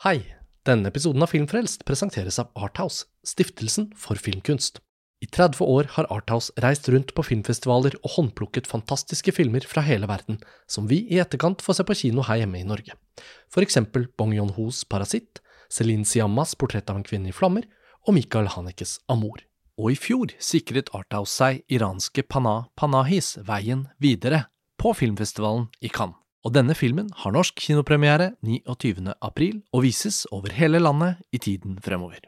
Hei! Denne episoden av Filmfrelst presenteres av Arthouse, stiftelsen for filmkunst. I 30 år har Arthouse reist rundt på filmfestivaler og håndplukket fantastiske filmer fra hele verden, som vi i etterkant får se på kino her hjemme i Norge. For eksempel Bong Yon-hos Parasitt, Celine Siammas Portrett av en kvinne i flammer og Michael Hanekes Amor. Og i fjor sikret Arthouse seg iranske Panah Panahis veien videre på filmfestivalen i Cannes. Og denne filmen har norsk kinopremiere 29. april og vises over hele landet i tiden fremover.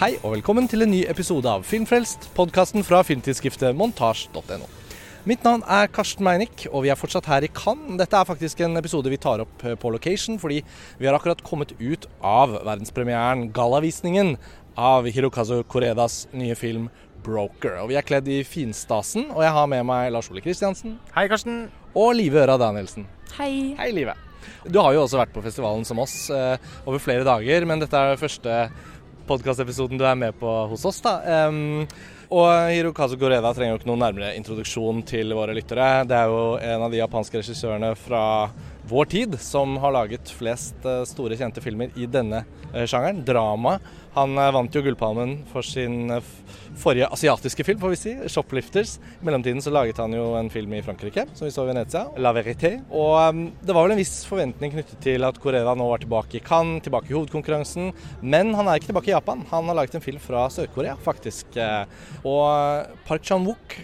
Hei og velkommen til en ny episode av Filmfrelst, podkasten fra filmtidsskriftet montasj.no. Mitt navn er Karsten Meinick, og vi er fortsatt her i Cannes. Dette er faktisk en episode vi tar opp eh, på location, fordi vi har akkurat kommet ut av verdenspremieren, gallavisningen, av Hirokazu Koredas nye film 'Broker'. Og Vi er kledd i finstasen, og jeg har med meg Lars Ole Kristiansen. Hei, Karsten. Og Live Øra Danielsen. Hei. Hei, Live. Du har jo også vært på festivalen som oss eh, over flere dager, men dette er den første podkastepisoden du er med på hos oss. da. Um, og Hirokazu Goreda trenger jo ikke noen nærmere introduksjon til våre lyttere. Det er jo en av de japanske regissørene fra vår tid som har laget flest uh, store, kjente filmer i denne uh, sjangeren. Drama. Han uh, vant jo Gullpalmen for sin forrige asiatiske film, får vi si, 'Shoplifters'. I mellomtiden så laget han jo en film i Frankrike, som vi så i Venezia, 'La Verité'. Og um, det var vel en viss forventning knyttet til at Corella nå var tilbake i Cannes, tilbake i hovedkonkurransen. Men han er ikke tilbake i Japan. Han har laget en film fra Sør-Korea, faktisk. Og Park Chan-wook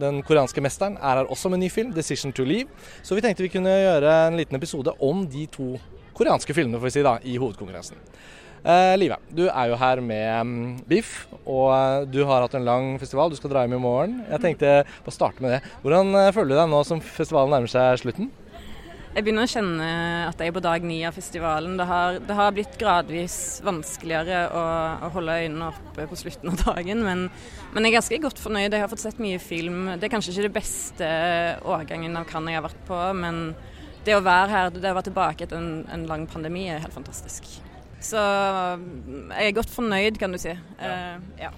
den koreanske mesteren er her også med en ny film, 'Decision to Leave'. Så vi tenkte vi kunne gjøre en liten episode om de to koreanske filmene får vi si da, i hovedkonkurransen. Eh, Live, du er jo her med um, Biff, og du har hatt en lang festival. Du skal dra hjem i morgen. Jeg tenkte å starte med det. Hvordan uh, føler du deg nå som festivalen nærmer seg slutten? Jeg begynner å kjenne at jeg er på dag ni av festivalen. Det har, det har blitt gradvis vanskeligere å, å, holde øynene oppe på slutten av dagen, men, men, jeg er ganske godt fornøyd. Jeg har fått sett mye film. Det er kanskje ikke det beste årgangen av Cannes jeg har vært på, men det å være her, det å være tilbake etter en, en lang pandemi, er helt fantastisk. Så jeg er godt fornøyd, kan du si. Ja. Uh, ja.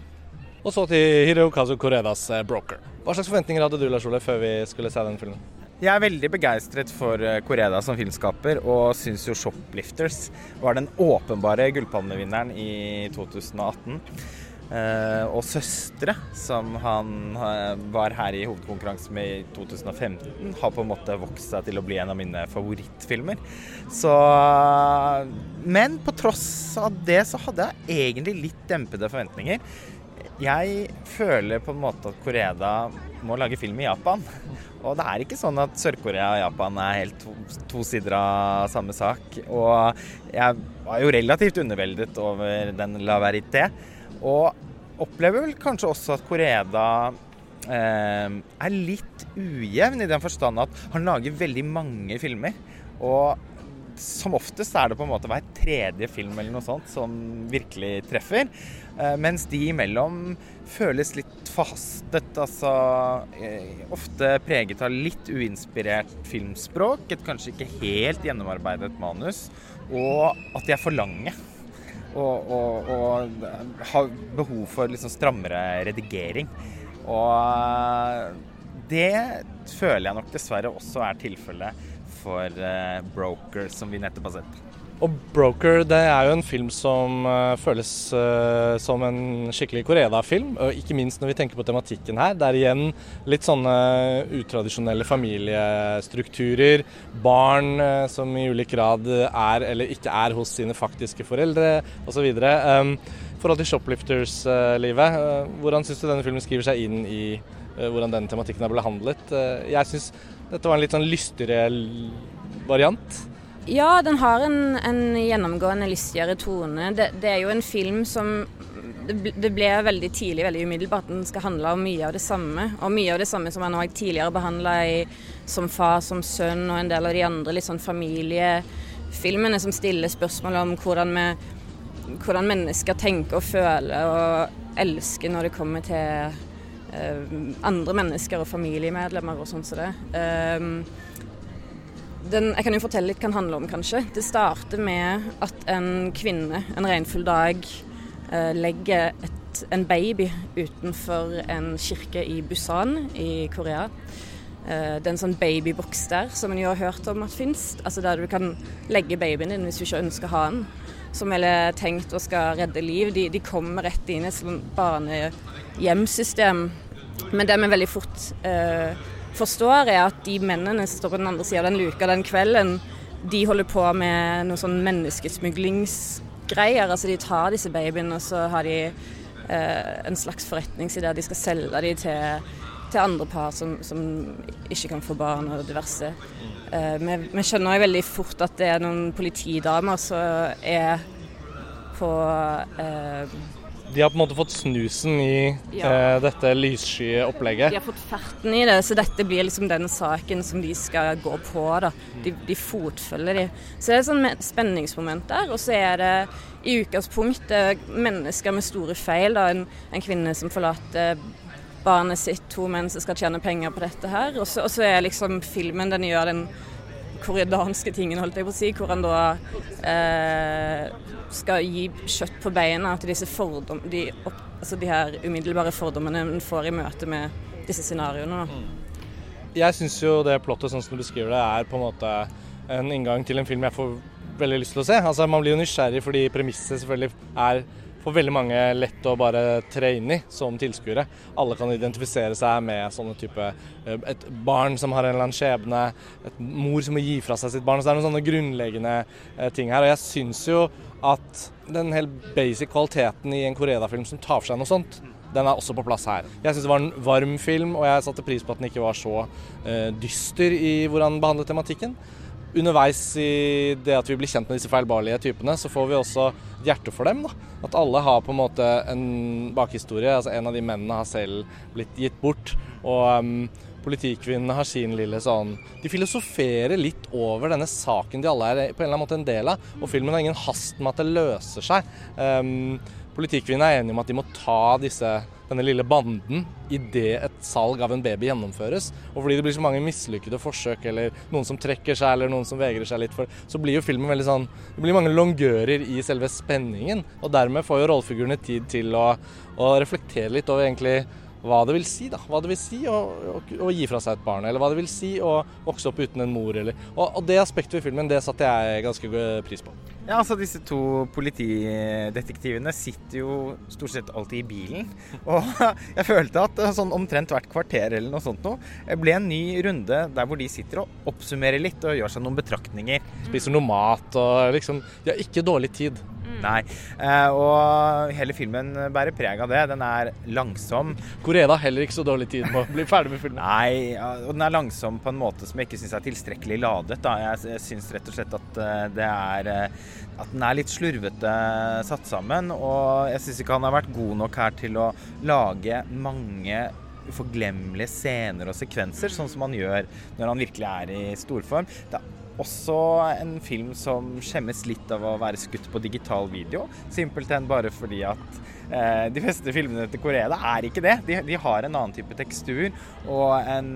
Og så til Hirokazu Koredas uh, 'Broker'. Hva slags forventninger hadde du Lars Ole, før vi skulle se den filmen? Jeg er veldig begeistret for Koreda som filmskaper, og syns jo 'Shoplifters' var den åpenbare gullpalmevinneren i 2018. Uh, og 'Søstre', som han uh, var her i hovedkonkurranse med i 2015, har på en måte vokst seg til å bli en av mine favorittfilmer. Så Men på tross av det så hadde jeg egentlig litt dempede forventninger. Jeg føler på en måte at Koreda må lage film i Japan. Og det er ikke sånn at Sør-Korea og Japan er helt to, to, sider av samme sak. Og jeg var jo relativt underveldet over den La Verité. Og opplever vel kanskje også at Koreda eh, er litt ujevn i den forstand at han lager veldig mange filmer. Og som oftest er det på en måte hver tredje film eller noe sånt som virkelig treffer. Eh, mens de imellom føles litt forhastet. Altså eh, ofte preget av litt uinspirert filmspråk. Et kanskje ikke helt gjennomarbeidet manus. Og at de er for lange og, og, og har behov for liksom strammere redigering. Og det føler jeg nok dessverre også er tilfellet for uh, Broker, som vi nettopp har sett. Og 'Broker' det er jo en film som uh, føles uh, som en skikkelig Koreda-film. Og ikke minst når vi tenker på tematikken her. Det er igjen litt sånne utradisjonelle familiestrukturer. Barn som i ulik grad er eller ikke er hos sine faktiske foreldre osv. Um, forhold til Shoplifters-livet, hvordan syns du denne filmen skriver seg inn i hvordan denne tematikken er behandlet? jeg syns dette var en litt sånn lystigere variant. Ja, den har en, en gjennomgående lystigere tone. Det, det, er jo en film som det, ble veldig tidlig, veldig umiddelbart, den skal handle om mye av det samme. Og mye av det samme som han òg tidligere behandla som far, som sønn og en del av de andre litt sånn familiefilmene som stiller spørsmål om hvordan, vi, hvordan mennesker tenker og føler og elsker når det kommer til andre mennesker og familiemedlemmer og sånn som så det. Um, den, jeg kan jo fortelle litt hva den handler om, kanskje. Det starter med at en kvinne en regnfull dag eh, legger et, en baby utenfor en kirke i Busan i Korea. Eh, det er en sånn babyboks der som en jo har hørt om at fins. Altså der du kan legge babyen din hvis du ikke ønsker å ha den. Som er tenkt å skal redde liv. De, de kommer rett inn i et sånt barnehjemsystem. Men det vi veldig fort eh, forstår, er at de mennene som står på den andre sida av den luka den kvelden, de holder på med noe sånn menneskesmuglingsgreier. Altså de tar disse babyene, og så har de eh, en slags forretningsidé. De skal selge dem til til andre par som, som, ikke kan få barn og diverse. Uh, vi, vi, skjønner jo veldig fort at det er noen politidamer som er på uh, de har på en måte fått snusen i ja. eh, dette lyssky opplegget. De har fått ferten i det, så dette blir liksom den saken som de skal gå på. da. De, de fotfølger de. Så det er et sånn spenningsmoment der. Og så er det i utgangspunktet mennesker med store feil. da, En, en kvinne som forlater barnet sitt, to menn som skal tjene penger på dette her. Og så, er liksom filmen den gjør den koreanske tingene, holdt jeg på å si, hvor han da eh, skal gi kjøtt på beina til disse fordom, de, altså de her umiddelbare fordommene en får i møte med disse scenarioene. Mm. Jeg syns jo det plottet sånn som du beskriver det, er på en måte en inngang til en film jeg får veldig lyst til å se. Altså Man blir jo nysgjerrig fordi premisset selvfølgelig er for veldig mange lett å bare tre inn i som tilskuere. Alle kan identifisere seg med sånne type eh, Et barn som har en eller annen skjebne, et mor som må gi fra seg sitt barn. Så det er noen sånne grunnleggende eh, ting her. Og jeg syns jo at den helt basic kvaliteten i en Koreda-film som tar for seg noe sånt, den er også på plass her. Jeg syns det var en varm film, og jeg satte pris på at den ikke var så uh, dyster i hvordan den behandlet tematikken underveis i det at vi blir kjent med disse feilbarlige typene, så får vi også hjerte for dem. da. At alle har på en måte en bakhistorie. altså En av de mennene har selv blitt gitt bort. Og um, politikvinnene har sin lille sånn De filosoferer litt over denne saken de alle er på en eller annen måte en del av. Og filmen har ingen hast med at det løser seg. Um, Politikvinnene er enige om at de må ta disse, denne lille banden idet et salg av en baby gjennomføres. Og fordi det blir så mange mislykkede forsøk, eller noen som trekker seg, eller noen som vegrer seg litt for, så blir jo filmen veldig sånn Det blir mange longører i selve spenningen. Og dermed får jo rollefigurene tid til å, å reflektere litt over egentlig hva det vil si da, hva det vil si å, å, å, gi fra seg et barn, eller hva det vil si å vokse opp uten en mor. Eller, og, og Det aspektet ved filmen det satte jeg ganske pris på. Ja, altså Disse to politidetektivene sitter jo stort sett alltid i bilen. Og jeg følte at sånn omtrent hvert kvarter eller noe sånt noe ble en ny runde der hvor de sitter og oppsummerer litt og gjør seg noen betraktninger. Spiser noe mat og liksom De har ikke dårlig tid. Nei. Eh, og hele filmen bærer preg av det. Den er langsom. Koreda har heller ikke så dårlig tid med å bli ferdig med filmen. Nei, og den er langsom på en måte som jeg ikke syns er tilstrekkelig ladet. Da. Jeg, syns rett og slett at eh, det er eh, At den er litt slurvete satt sammen. Og jeg syns ikke han har vært god nok her til å lage mange uforglemmelige scener og sekvenser, sånn som han gjør når han virkelig er i storform. Det også en film som skjemmes litt av å være skutt på digital video. Simpelthen bare fordi at de beste filmene til Korea er ikke det. De, de har en annen type tekstur. Og en,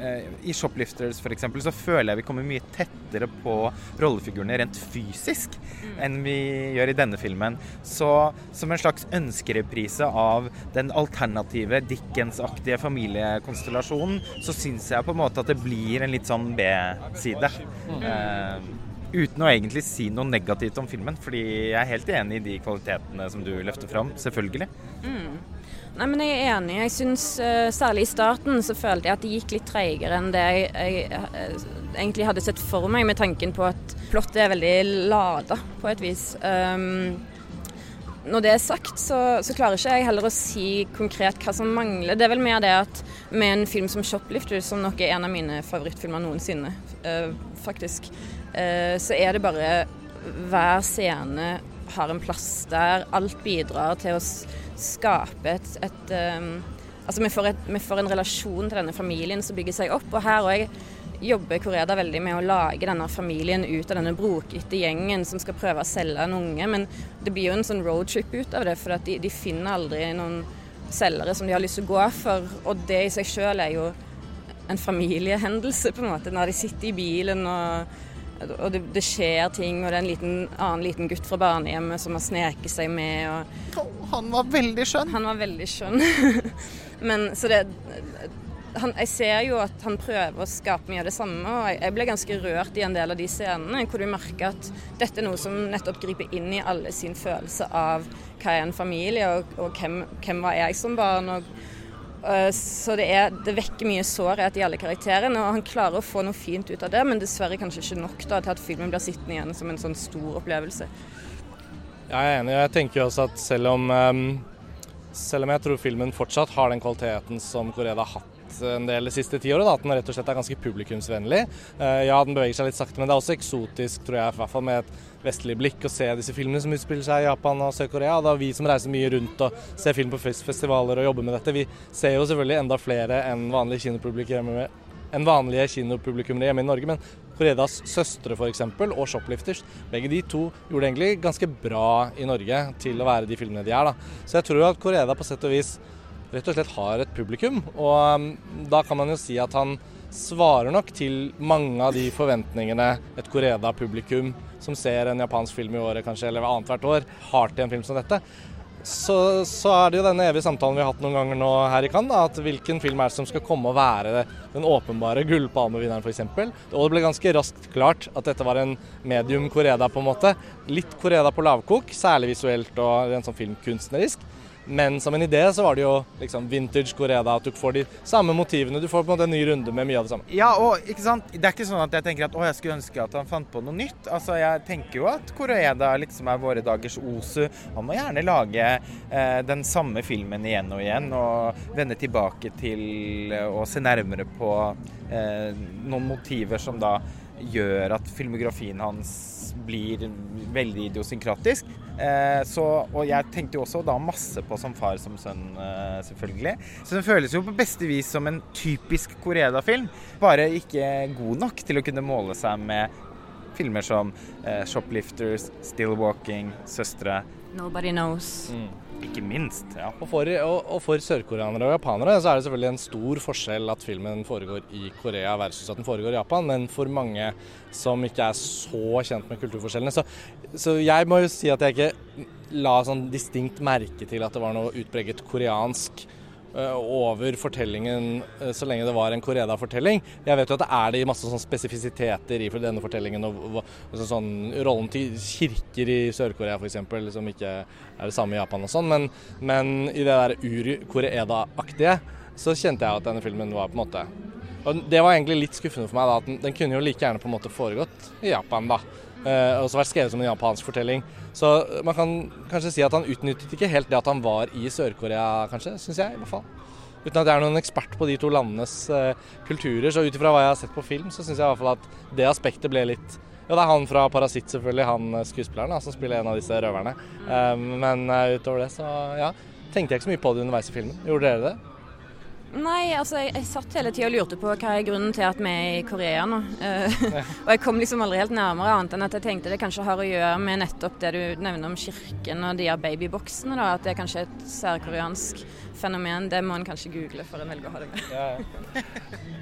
eh, i Shoplifters f.eks. så føler jeg vi kommer mye tettere på rollefigurene rent fysisk mm. enn vi gjør i denne filmen. Så som en slags ønskereprise av den alternative Dickens-aktige familiekonstellasjonen, så syns jeg på en måte at det blir en litt sånn B-side. Mm. Uh, uten å egentlig si noe negativt om filmen, fordi jeg er helt enig i de kvalitetene som du løfter fram, selvfølgelig. Mm. Nei, men Jeg er enig. Jeg synes, uh, Særlig i starten så følte jeg at det gikk litt treigere enn det jeg, jeg, uh, egentlig hadde sett for meg, med tanken på at plottet er veldig lada på et vis. Um, når det er sagt, så, så, klarer ikke jeg heller å si konkret hva som mangler. Det er vel mer det at med en film som 'Shoplifter', som nok er en av mine favorittfilmer noensinne, uh, faktisk, så er det bare Hver scene har en plass der. Alt bidrar til å skape et, et um, Altså, vi får, et, vi får, en relasjon til denne familien som bygger seg opp. Og her òg jobber Koreda veldig med å lage denne familien ut av denne brokete gjengen som skal prøve å selge en unge. Men det blir jo en sånn roadtrip ut av det, for de, de, finner aldri noen selgere som de har lyst til å gå for. Og det i seg sjøl er jo en familiehendelse, på en måte, når de sitter i bilen og og det, det, skjer ting, og det er en liten, annen liten gutt fra barnehjemmet som har sneket seg med. Og, han var veldig skjønn. Han var veldig skjønn. Men så det han, Jeg ser jo at han prøver å skape mye av det samme, og jeg, jeg ble ganske rørt i en del av de scenene hvor du merker at dette er noe som nettopp griper inn i alle sin følelse av hva er en familie, og, og hvem, hvem, var jeg som barn. og så det, er, det, vekker mye sårhet i alle karakterene, og han klarer å få noe fint ut av det, men dessverre kanskje ikke nok da, til at filmen blir sittende igjen som en sånn stor opplevelse. Jeg er enig. Jeg tenker også at selv om, um, selv om jeg tror filmen fortsatt har den kvaliteten som Koreda har hatt en del de siste ti årene, at den rett og slett er ganske publikumsvennlig. Uh, ja, den beveger seg litt sakte, men det er også eksotisk, tror jeg, i hvert fall med et vestlig blikk å se disse filmene som utspiller seg i Japan og Sør-Korea. Det er vi som reiser mye rundt og ser film på festivaler og jobber med dette. Vi ser jo selvfølgelig enda flere enn vanlige kinopublikummere enn vanlige kinopublikummere hjemme i Norge. Men Koredas søstre f.eks. og Shoplifters, begge de to gjorde egentlig ganske bra i Norge til å være de filmene de er. da. Så jeg tror at Koreda på sett og vis rett og slett har et publikum. Og um, da kan man jo si at han svarer nok til mange av de forventningene et Koreda-publikum som ser en japansk film i året kanskje, eller annethvert år, har til en film som dette. Så, så, er det jo denne evige samtalen vi har hatt noen ganger nå her i Cannes, at hvilken film er det som skal komme og være den åpenbare gullpalmevinneren f.eks. Og det ble ganske raskt klart at dette var en medium Koreda på en måte. Litt Koreda på lavkok, særlig visuelt og en sånn filmkunstnerisk. Men som en idé så var det jo liksom vintage Koreda, at du får de samme motivene. Du får på en måte en ny runde med mye av det samme. Ja, og ikke sant? Det er ikke sånn at jeg tenker at å, jeg skulle ønske at han fant på noe nytt. Altså, Jeg tenker jo at Koreda liksom er våre dagers Osu. Han må gjerne lage eh, den samme filmen igjen og igjen, og vende tilbake til eh, å se nærmere på eh, noen motiver som da gjør at filmografien hans blir veldig idiosynkratisk. Eh, så, og jeg tenkte jo også da masse på Som far som sønn, eh, selvfølgelig. Så den føles jo på beste vis som en typisk Koreda-film, bare ikke god nok til å kunne måle seg med filmer som eh, 'Shoplifters', 'Still Walking', 'Søstre'. 'Nobody Knows'. Mm. Ikke minst. ja. Og for, for sørkoreanere og japanere så er det selvfølgelig en stor forskjell at filmen foregår i Korea versus at den foregår i Japan. Men for mange som ikke er så kjent med kulturforskjellene Så, så jeg må jo si at jeg ikke la sånn distinkt merke til at det var noe utpreget koreansk over fortellingen eh, så lenge det var en Koreda-fortelling. Jeg vet jo at det er det masse sånn spesifisiteter i denne fortellingen. og, og sånn, Rollen til kirker i Sør-Korea f.eks. som ikke er det samme i Japan og sånn. Men, men i det der ur-Koreda-aktige så kjente jeg at denne filmen var på en måte og Det var egentlig litt skuffende for meg. da, at den, den kunne jo like gjerne på en måte foregått i Japan. da. Eh, og så vært skrevet som en japansk fortelling. Så man kan kanskje si at han utnyttet ikke helt det at han var i Sør-Korea, kanskje. Syns jeg, i hvert fall. Uten at jeg er noen ekspert på de to landenes uh, kulturer. Så ut ifra hva jeg har sett på film, så syns jeg i hvert fall at det aspektet ble litt Ja, det er han fra 'Parasitt', selvfølgelig, han eh, skuespilleren da, som spiller en av disse røverne. Um, men uh, utover det, så ja. Tenkte jeg ikke så mye på det underveis i filmen. Gjorde dere det? Nei, altså jeg, jeg satt hele tida og lurte på hva er grunnen til at vi er i Korea nå. Uh, og jeg kom liksom aldri helt nærmere, annet enn at jeg tenkte det kanskje har å gjøre med nettopp det du nevner om kirken og de her babyboksene. da, At det er kanskje et særkoreansk fenomen. Det må en kanskje google for en velger å ha det med.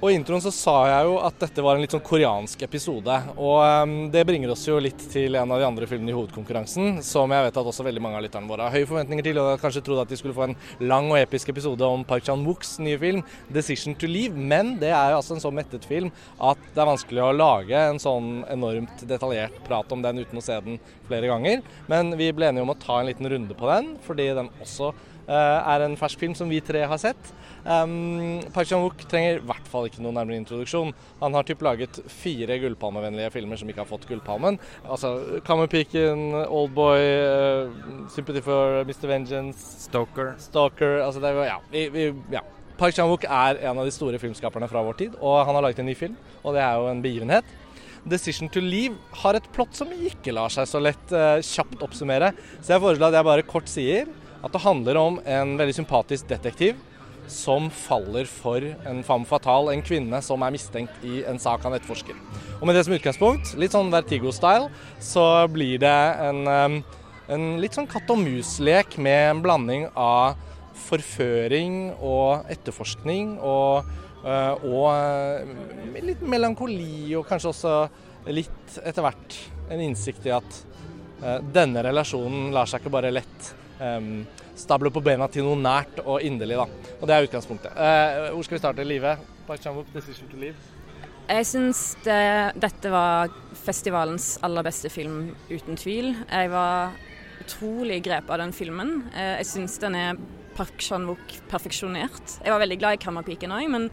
Og I introen så sa jeg jo at dette var en litt sånn koreansk episode. Og um, det bringer oss jo litt til en av de andre filmene i hovedkonkurransen, som jeg vet at også veldig mange av lytterne våre har høye forventninger til, og kanskje trodde at de skulle få en lang og episk episode om Park Chan-wooks nye film 'Decision to Leave'. Men det er jo altså en så mettet film at det er vanskelig å lage en sånn enormt detaljert prat om den uten å se den flere ganger. Men vi ble enige om å ta en liten runde på den, fordi den også er en fersk film som vi tre har sett. Um, Park Chan-wook trenger i hvert fall ikke noen nærmere introduksjon. Han har typ laget fire gullpalmevennlige filmer som ikke har fått gullpalmen. Altså Kammerpiken, Oldboy, uh, Sympathy for Mr. Vengeance Stalker. Stalker altså det, ja, vi, vi, ja. Park Chan-wook er en av de store filmskaperne fra vår tid, og han har laget en ny film, og det er jo en begivenhet. 'Decision to Leave' har et plott som ikke lar seg så lett uh, kjapt oppsummere. Så jeg foreslår at jeg bare kort sier at det handler om en veldig sympatisk detektiv som faller for en femme fatale, en kvinne som er mistenkt i en sak han etterforsker. Og Med det som utgangspunkt, litt sånn Vertigo-style, så blir det en, en litt sånn katt og mus-lek med en blanding av forføring og etterforskning og, og litt melankoli og kanskje også litt etter hvert en innsikt i at uh, denne relasjonen lar seg ikke bare lett um, stable på bena til noe nært og inderlig. da. Og det er utgangspunktet. Uh, hvor skal vi starte? Live? Park Chan-wook, 'Decision to Live'? Jeg syns det, dette var festivalens aller beste film, uten tvil. Jeg var utrolig grepet av den filmen. Jeg syns den er Park Chan-wook perfeksjonert. Jeg var veldig glad i Kammerpiken òg, men,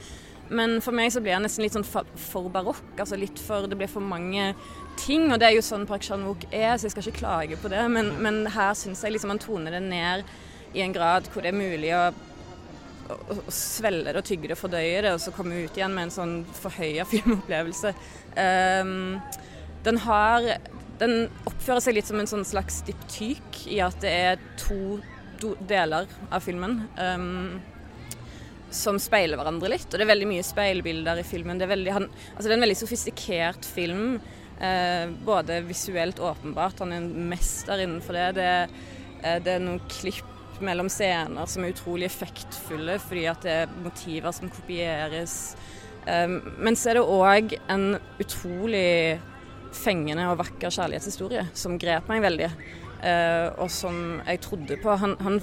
men, for meg så blir jeg nesten litt sånn for, barokk. Altså litt for Det blir for mange ting, og det er jo sånn Park Chan-wook er, så jeg skal ikke klage på det. Men, men her syns jeg liksom han toner det ned i en grad hvor det er mulig å å, svelge det og tygge det og fordøye det, og så komme ut igjen med en sånn forhøya filmopplevelse. Um, den har Den oppfører seg litt som en sånn slags diptyk i at det er to deler av filmen um, som speiler hverandre litt. Og det er veldig mye speilbilder i filmen. Det er, veldig, han, altså det er en veldig sofistikert film. Eh, både visuelt åpenbart, han er en mester innenfor det. Det, eh, det er noen klipp mellom scener som er utrolig effektfulle fordi at det er motiver som kopieres. Eh, men så er det òg en utrolig fengende og vakker kjærlighetshistorie som grep meg veldig. Uh, og som jeg trodde på. Han, han,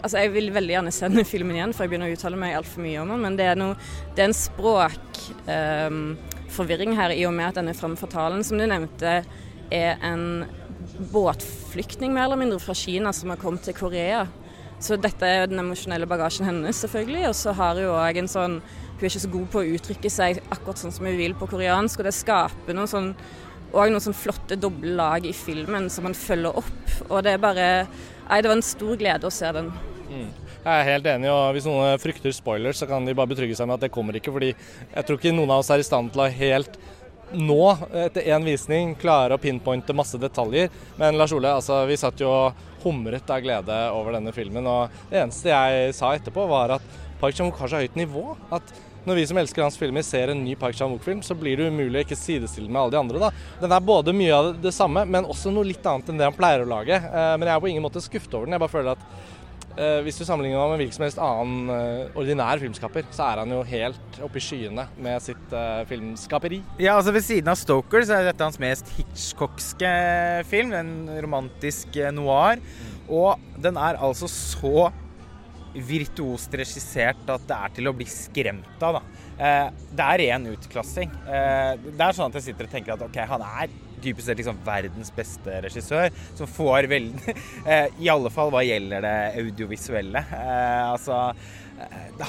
altså jeg vil veldig gjerne se den filmen igjen, for jeg begynner å uttale meg altfor mye om den. Men det er, noe, det er en språkforvirring ehm, uh, her, i og med at denne fremfortalen som du nevnte, er en båtflyktning mer eller mindre fra Kina som har kommet til Korea. Så dette er den emosjonelle bagasjen hennes, selvfølgelig. Og så har hun òg en sånn Hun er ikke så god på å uttrykke seg akkurat sånn som hun vil på koreansk, og det skaper noe sånn og noen sånn flotte doble lag i filmen som man følger opp. Og det er bare Nei, det var en stor glede å se den. Mm. Jeg er helt enig, og hvis noen frykter spoilers, så kan de bare betrygge seg med at det kommer ikke. fordi jeg tror ikke noen av oss er i stand til å helt nå, etter én visning, klare å pinpointe masse detaljer. Men Lars Ole, altså, vi satt jo humret av glede over denne filmen. Og det eneste jeg sa etterpå, var at Park Chan-wook har så høyt nivå at når vi som elsker hans filmer ser en ny Park Chan-wook-film, så blir det umulig å ikke sidestille med alle de andre. da. Den er både mye av det samme, men også noe litt annet enn det han pleier å lage. Eh, men jeg er på ingen måte skuffet over den. Jeg bare føler at eh, hvis du sammenligner ham med hvilken som helst annen eh, ordinær filmskaper, så er han jo helt oppe i skyene med sitt filmskaperi. Ja, altså Ved siden av Stoker så er dette hans mest Hitchcockske film. En romantisk noir. Og den er altså så virtuost regissert at det er til å bli skremt av. Da. Eh, det er ren utklassing. Eh, det er sånn at jeg sitter og tenker at ok, han er dypest sett liksom verdens beste regissør, som får veldig eh, I alle fall hva gjelder det audiovisuelle. Altså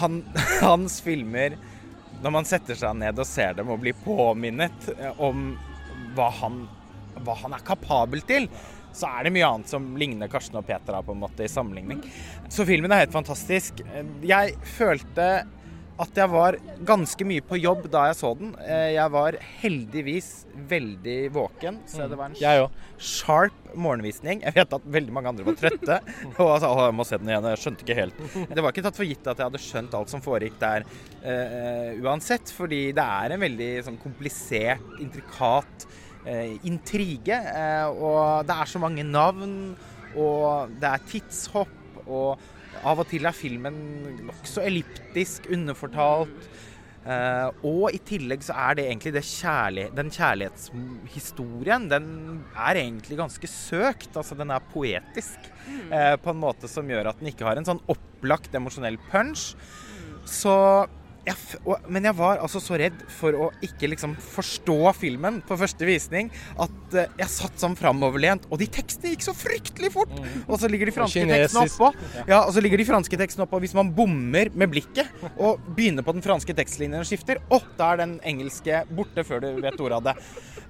han, Hans filmer, når man setter seg ned og ser dem og blir påminnet om hva han, hva han er kapabel til, så er det mye annet som ligner Karsten og Peter på en måte i sammenligning. Så filmen er helt fantastisk. Jeg følte at jeg var ganske mye på jobb da jeg så den. Jeg var heldigvis veldig våken, så det var en sharp morgenvisning. Jeg vet at veldig mange andre var trøtte og sa jeg må se den igjen. Jeg skjønte ikke helt. Det var ikke tatt for gitt at jeg hadde skjønt alt som foregikk der uh, uansett, fordi det er en veldig sånn komplisert, intrikat Eh, intrige. Eh, og det er så mange navn, og det er tidshopp, og av og til er filmen nokså elliptisk, underfortalt. Uh, og i tillegg så er det egentlig det kjærlig, den kjærlighetshistorien Den er egentlig ganske søkt. Altså den er poetisk uh, på en måte som gjør at den ikke har en sånn opplagt emosjonell punch. Så jeg, og, men jeg var altså så redd for å ikke liksom forstå filmen på første visning at uh, jeg satt sånn framoverlent, og de tekstene gikk så fryktelig fort! Mm. Og så ligger de franske tekstene oppå. Ja, og så ligger de franske tekstene oppå. Hvis man bommer med blikket og begynner på den franske tekstlinjen og skifter, å, da er den engelske borte før du vet ordet av det.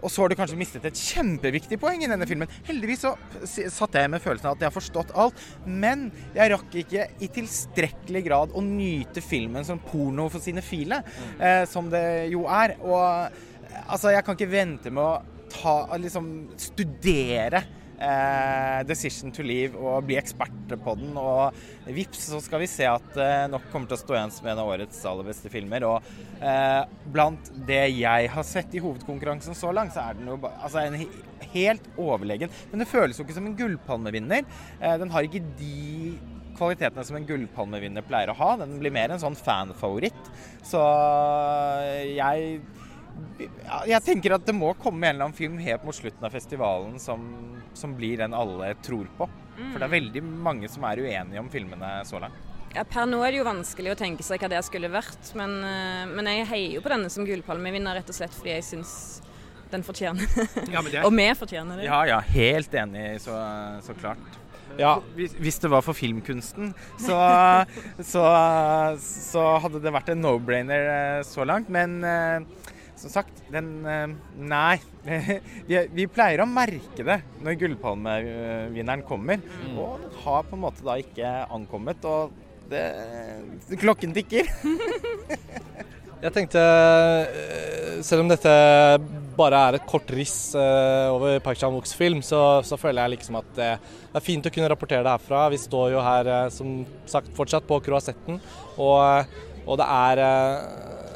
Og så har du kanskje mistet et kjempeviktig poeng i denne filmen. Heldigvis så satt jeg med følelsen av at jeg har forstått alt, men jeg rakk ikke i tilstrekkelig grad å nyte filmen som porno for sine file, eh, som det jo er. Og altså, jeg kan ikke vente med å ta, liksom studere eh, 'Decision to Leave' og bli eksperter på den. Og vips, så skal vi se at eh, nok kommer til å stå igjen som en av årets aller beste filmer. Og eh, blant det jeg har sett i hovedkonkurransen så langt, så er den jo altså, en helt overlegen. Men det føles jo ikke som en gullpalmevinner. Eh, den har ikke de kvalitetene som en gullpalmevinner pleier å ha. Den blir mer en sånn fanfavoritt. Så jeg jeg tenker at det må komme en eller annen film helt mot slutten av festivalen som, som blir den alle tror på. For det er veldig mange som er uenige om filmene så langt. Ja, Per nå er det jo vanskelig å tenke seg hva det skulle vært, men, eh, men jeg heier jo på denne som gullpalmevinner rett og slett fordi jeg syns den fortjener Ja, men det Og vi fortjener det. Ja, ja, helt enig, så, så klart. Ja, Hvis, hvis det var for filmkunsten, så, så, så hadde det vært en no-brainer eh, så langt. Men eh, som sagt, den eh, Nei. Vi, vi pleier å merke det når Gullpalmevinneren kommer. Og den har på en måte da ikke ankommet. Og det, klokken tikker. Jeg tenkte, eh, selv om dette bare er et kort riss eh, over Park Chan-wooks film, så, så, føler jeg liksom at det er fint å kunne rapportere det herfra. Vi står jo her eh, som sagt fortsatt på kroasetten, og, og det, er,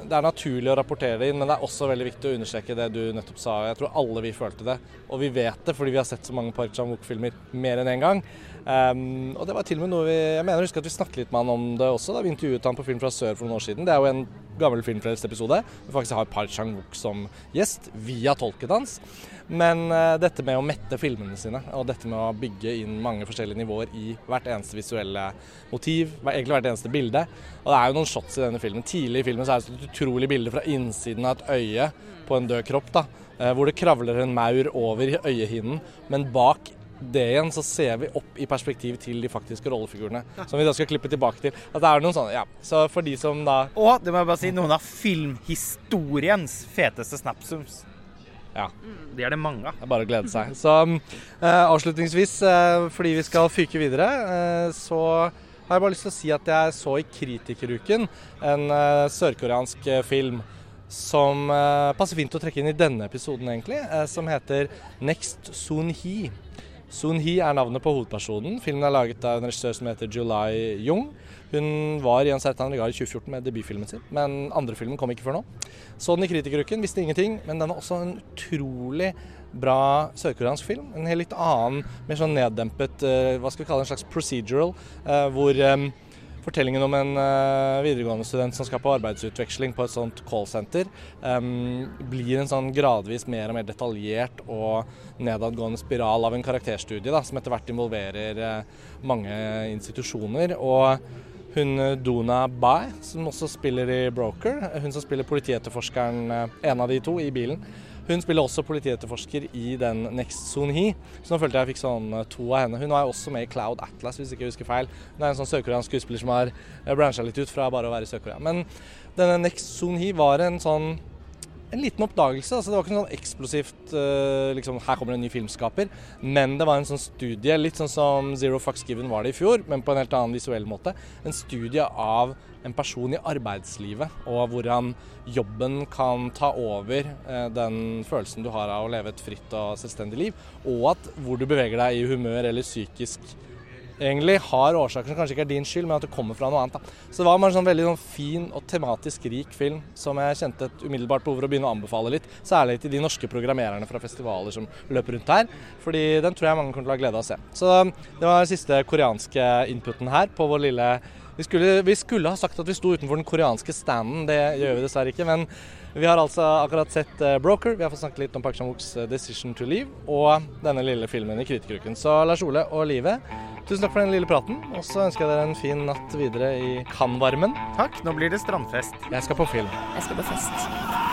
det er naturlig å rapportere det inn, men det er også veldig viktig å understreke det du nettopp sa. Jeg tror alle vi følte det, og vi vet det fordi vi har sett så mange Park Chan-wook-filmer mer enn én en gang. Um, og det var til og med noe vi Jeg mener jeg husker at vi snakket litt med han om det også da vi intervjuet han på Film fra sør for noen år siden. Det er jo en gammel Filmfrelst-episode. Vi faktisk har Park Chang-wook som gjest via tolken hans. Men uh, dette med å mette filmene sine, og dette med å bygge inn mange forskjellige nivåer i hvert eneste visuelle motiv, egentlig hvert eneste bilde. Og det er jo noen shots i denne filmen. Tidlig i filmen så er det et utrolig bilde fra innsiden av et øye på en død kropp, da. Uh, hvor det kravler en maur over øyehinnen, men bak det igjen så ser vi opp i perspektiv til de faktiske rollefigurene. Som vi da skal klippe tilbake til. At det er noen sånne, ja. Så for de som da Og det må jeg bare si, noen av filmhistoriens feteste snapsums. Ja. Det er det mange av. Bare å glede seg. Så uh, avslutningsvis, uh, fordi vi skal fyke videre, uh, så har jeg bare lyst til å si at jeg så i Kritikeruken en sørkoreansk film som passer fint å trekke inn i denne episoden, egentlig, som heter Next Soon Hee. Soon Hi er navnet på hovedpersonen. Filmen er laget av en regissør som heter July Jung. Hun var i en Sertan regard i 2014 med debutfilmen sin, men andre filmen kom ikke før nå. Så den i Kritikeruken, visste ingenting, men den var også en utrolig bra sørkoreansk film. En helt litt annen, mer sånn neddempet, uh, hva skal vi kalle det, en slags procedural, uh, hvor um, fortellingen om en uh, videregående student som skal på arbeidsutveksling på et sånt callsenter, um, blir en sånn gradvis mer og mer detaljert og nedadgående spiral av en karakterstudie da, som etter hvert involverer uh, mange institusjoner. og hun Dona Bai, som også spiller i Broker, hun som spiller politietterforskeren, en av de to, i bilen, hun spiller også politietterforsker i den Next Zone He, så nå følte jeg jeg fikk sånn eh, to av henne. Hun er også med i Cloud Atlas, hvis ikke jeg husker feil. Hun er en sånn sørkoreansk skuespiller som har eh, bransja litt ut fra bare å være i Sør-Korea. Men denne Next Zone He var en sånn en liten oppdagelse. altså Det var ikke sånn eksplosivt uh, liksom, Her kommer det en ny filmskaper. Men det var en sånn studie, litt sånn som Zero Fucks Given var det i fjor, men på en helt annen visuell måte. En studie av en person i arbeidslivet, og hvordan jobben kan ta over uh, den følelsen du har av å leve et fritt og selvstendig liv, og at hvor du beveger deg i humør eller psykisk egentlig har årsaker som kanskje ikke er din skyld, men at det kommer fra noe annet. Da. Så det var en sånn veldig sånn fin og tematisk rik film som jeg kjente et umiddelbart behov for å begynne å anbefale litt. Særlig til de norske programmererne fra festivaler som løper rundt her. Fordi den tror jeg mange kommer til å ha glede av å se. Så det var den siste koreanske inputen her på vår lille vi skulle, vi skulle ha sagt at vi sto utenfor den koreanske standen, det gjør vi dessverre ikke. men vi har altså akkurat sett uh, 'Broker', vi har fått snakket litt om Park Chan-wooks uh, 'Decision to Leave' og denne lille filmen i Kritikeruken. Så Lars Ole og Live, tusen takk for den lille praten. Og så ønsker jeg dere en fin natt videre i Cannes-varmen. Takk. Nå blir det strandfest. Jeg skal på film. Jeg skal på fest.